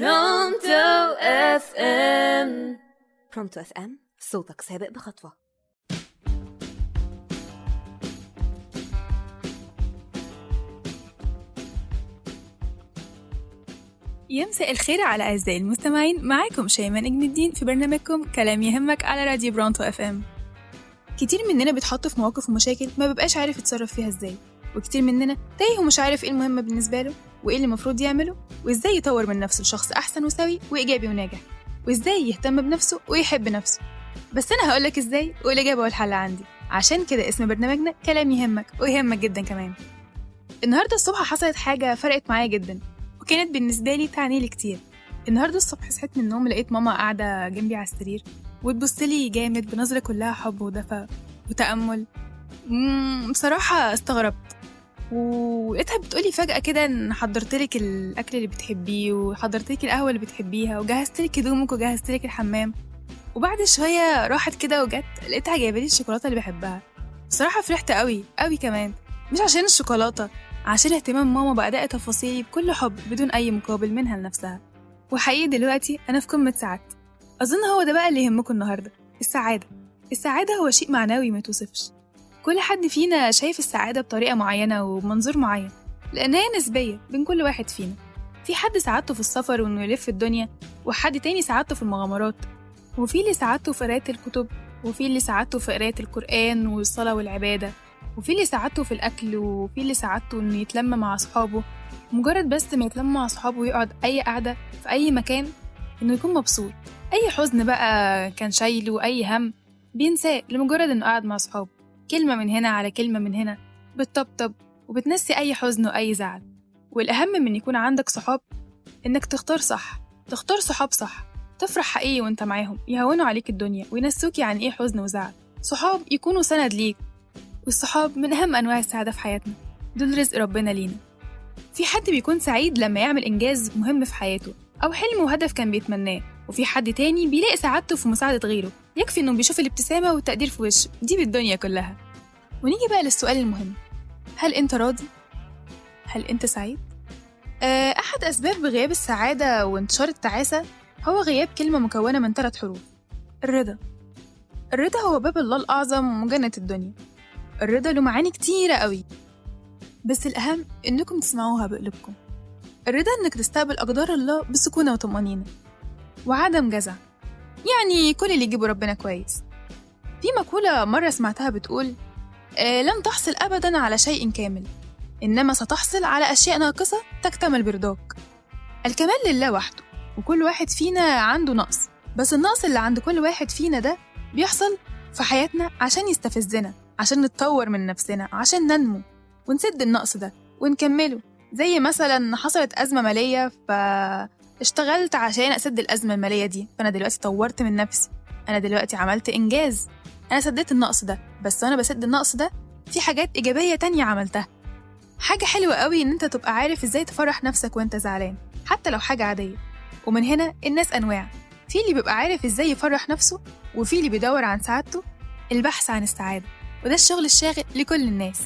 Pronto FM Pronto FM صوتك سابق بخطوة. يا مساء الخير على أعزائي المستمعين. معاكم شيماء نجم الدين في برنامجكم كلام يهمك على راديو Pronto FM كتير مننا بيتحط في مواقف ومشاكل ما بيبقاش عارف يتصرف فيها إزاي. وكتير مننا تايه ومش عارف إيه المهم بالنسبة له. وإيه اللي المفروض يعمله؟ وإزاي يطور من نفسه لشخص أحسن وسوي وإيجابي وناجح؟ وإزاي يهتم بنفسه ويحب نفسه؟ بس أنا هقولك إزاي والإجابة والحل عندي. عشان كده اسم برنامجنا كلام يهمك ويهمك جدا كمان. النهاردة الصبح حصلت حاجة فرقت معايا جدا وكانت بالنسبة لي تعني لي كتير. النهاردة الصبح صحيت من النوم لقيت ماما قاعدة جنبي على السرير وتبصلي جامد بنظرة كلها حب ودفى وتأمل. بصراحة استغربت. ولقيتها بتقولي فجأة كده إن حضرتلك الأكل اللي بتحبيه وحضرتلك القهوة اللي بتحبيها وجهزتلك هدومك وجهزتلك الحمام. وبعد شوية راحت كده وجت لقيتها جايبالي الشوكولاتة اللي بحبها. بصراحة فرحت قوي قوي كمان. مش عشان الشوكولاتة عشان اهتمام ماما بأداء تفاصيلي بكل حب بدون أي مقابل منها لنفسها. وحقيقي دلوقتي أنا في قمة سعادتي. أظن هو ده بقى اللي يهمكم النهاردة السعادة. السعادة هو شيء معنوي ما يتوصفش كل حد فينا شايف السعادة بطريقة معينة وبمنظور معين لأن هي نسبية بين كل واحد فينا. في حد سعادته في السفر وإنه يلف الدنيا وحد تاني سعادته في المغامرات وفي اللي سعادته في قراية الكتب وفي اللي سعادته في قراية القرآن والصلاة والعبادة وفي اللي سعادته في الأكل وفي اللي سعادته إنه يتلم مع أصحابه. مجرد بس ما يتلم مع أصحابه ويقعد أي قعدة في أي مكان إنه يكون مبسوط. أي حزن بقى كان شايله أي هم بينساه لمجرد إنه قاعد مع أصحابه. كلمة من هنا على كلمة من هنا بتطبطب وبتنسي أي حزن وأي زعل. والأهم من يكون عندك صحاب إنك تختار صح. تختار صحاب صح. تفرح حقيقي وأنت معاهم يهونوا عليك الدنيا وينسوك عن إيه حزن وزعل. صحاب يكونوا سند ليك والصحاب من أهم أنواع السعادة في حياتنا. دول رزق ربنا لينا. في حد بيكون سعيد لما يعمل إنجاز مهم في حياته أو حلم وهدف كان بيتمناه وفي حد تاني بيلاقي سعادته في مساعدة غيره. يكفي إنه بيشوف الابتسامة والتقدير في وشه دي بالدنيا كلها. ونيجي بقى للسؤال المهم. هل أنت راضي؟ هل أنت سعيد؟ آه، أحد أسباب غياب السعادة وانتشار التعاسة هو غياب كلمة مكونة من ثلاث حروف. الرضا. الرضا هو باب الله الأعظم وجنة الدنيا. الرضا له معاني كتيرة قوي. بس الأهم إنكم تسمعوها بقلوبكم. الرضا إنك تستقبل أقدار الله بسكونة وطمأنينة. وعدم جزع. يعني كل اللي يجيبه ربنا كويس. في مقولة مرة سمعتها بتقول آه لن تحصل أبدا على شيء كامل إنما ستحصل على أشياء ناقصة تكتمل برضاك الكمال لله وحده وكل واحد فينا عنده نقص بس النقص اللي عند كل واحد فينا ده بيحصل في حياتنا عشان يستفزنا عشان نتطور من نفسنا عشان ننمو ونسد النقص ده ونكمله. زي مثلا حصلت أزمة مالية فاشتغلت عشان أسد الأزمة المالية دي فأنا دلوقتي طورت من نفسي. أنا دلوقتي عملت إنجاز. أنا سديت النقص ده بس وأنا بسد النقص ده في حاجات إيجابية تانية عملتها. حاجة حلوة قوي إن أنت تبقى عارف إزاي تفرح نفسك وأنت زعلان حتى لو حاجة عادية. ومن هنا الناس أنواع. في اللي بيبقى عارف إزاي يفرح نفسه وفي اللي بيدور عن سعادته البحث عن السعادة وده الشغل الشاغل لكل الناس.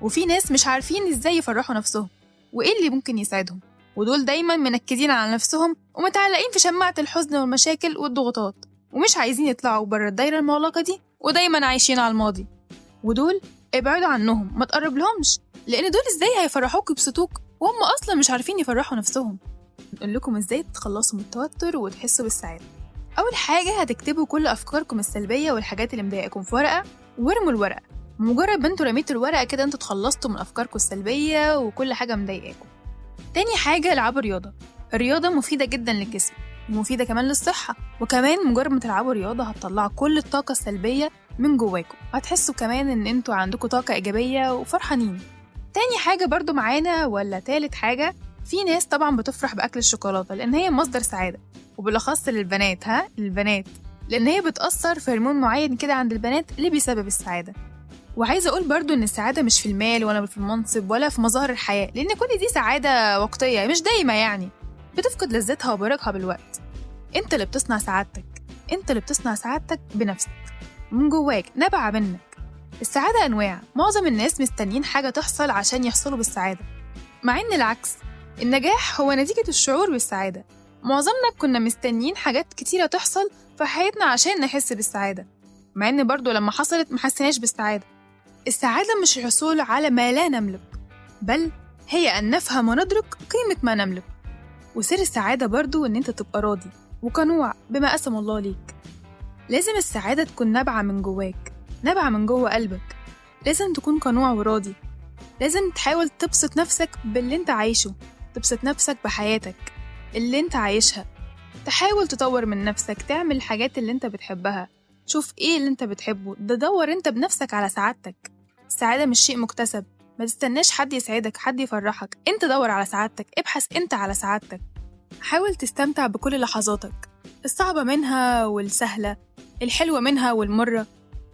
وفي ناس مش عارفين إزاي يفرحوا نفسهم. وإيه اللي ممكن يساعدهم؟ ودول دايما منكدين على نفسهم ومتعلقين في شماعة الحزن والمشاكل والضغوطات ومش عايزين يطلعوا بره الدايرة المغلقة دي ودايما عايشين على الماضي. ودول ابعدوا عنهم ما تقرب لهمش لأن دول إزاي هيفرحوك ويبسطوك وهم أصلا مش عارفين يفرحوا نفسهم؟ نقول لكم إزاي تتخلصوا من التوتر وتحسوا بالسعادة. أول حاجة هتكتبوا كل أفكاركم السلبية والحاجات اللي مضايقاكم في ورقة وارموا الورقة. مجرد ما أنتوا رميتوا الورقة كده أنتوا اتخلصتوا من أفكاركم السلبية وكل حاجة مضايقاكم. تاني حاجة العبوا رياضة الرياضة مفيدة جدا للجسم ومفيدة كمان للصحة وكمان مجرد ما تلعبوا رياضة هتطلعوا كل الطاقة السلبية من جواكم. هتحسوا كمان إن أنتوا عندكم طاقة إيجابية وفرحانين. تاني حاجة برضو معانا ولا تالت حاجة في ناس طبعا بتفرح بأكل الشوكولاتة لأن هي مصدر سعادة وبالأخص للبنات ها؟ البنات لأن هي بتأثر في هرمون معين كده عند البنات اللي بيسبب السعادة. وعايزة أقول برضو إن السعادة مش في المال ولا في المنصب ولا في مظاهر الحياة لأن كل دي سعادة وقتية مش دايمة يعني. بتفقد لذتها وبركها بالوقت. أنت اللي بتصنع سعادتك. أنت اللي بتصنع سعادتك بنفسك. من جواك نابعة منك. السعادة أنواع. معظم الناس مستنيين حاجة تحصل عشان يحصلوا بالسعادة. مع إن العكس النجاح هو نتيجة الشعور بالسعادة. معظمنا كنا مستنيين حاجات كتيرة تحصل في حياتنا عشان نحس بالسعادة. مع إن برضو لما حصلت محسناش بالسعادة. السعادة مش الحصول على ما لا نملك بل هي أن نفهم وندرك قيمة ما نملك. وسر السعادة برضو إن أنت تبقى راضي وقنوع بما قسم الله ليك. لازم السعادة تكون نابعة من جواك نابعة من جوه قلبك. لازم تكون قنوع وراضي. لازم تحاول تبسط نفسك باللي أنت عايشه تبسط نفسك بحياتك اللي أنت عايشها. تحاول تطور من نفسك تعمل الحاجات اللي أنت بتحبها. شوف إيه اللي أنت بتحبه ده دور أنت بنفسك على سعادتك. السعادة مش شيء مكتسب. ما تستناش حد يسعدك حد يفرحك. انت دور على سعادتك ابحث انت على سعادتك. حاول تستمتع بكل لحظاتك الصعبة منها والسهلة الحلوة منها والمرة.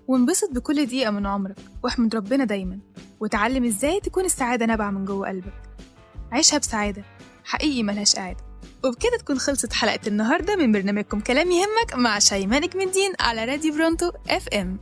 وانبسط بكل دقيقة من عمرك. واحمد ربنا دايما. وتعلم إزاي تكون السعادة نابعة من جوه قلبك. عيشها بسعادة. حقيقي ملهاش قاعدة وبكده تكون خلصت حلقة النهاردة من برنامجكم كلام يهمك مع شيماء نجم الدين على راديو Pronto FM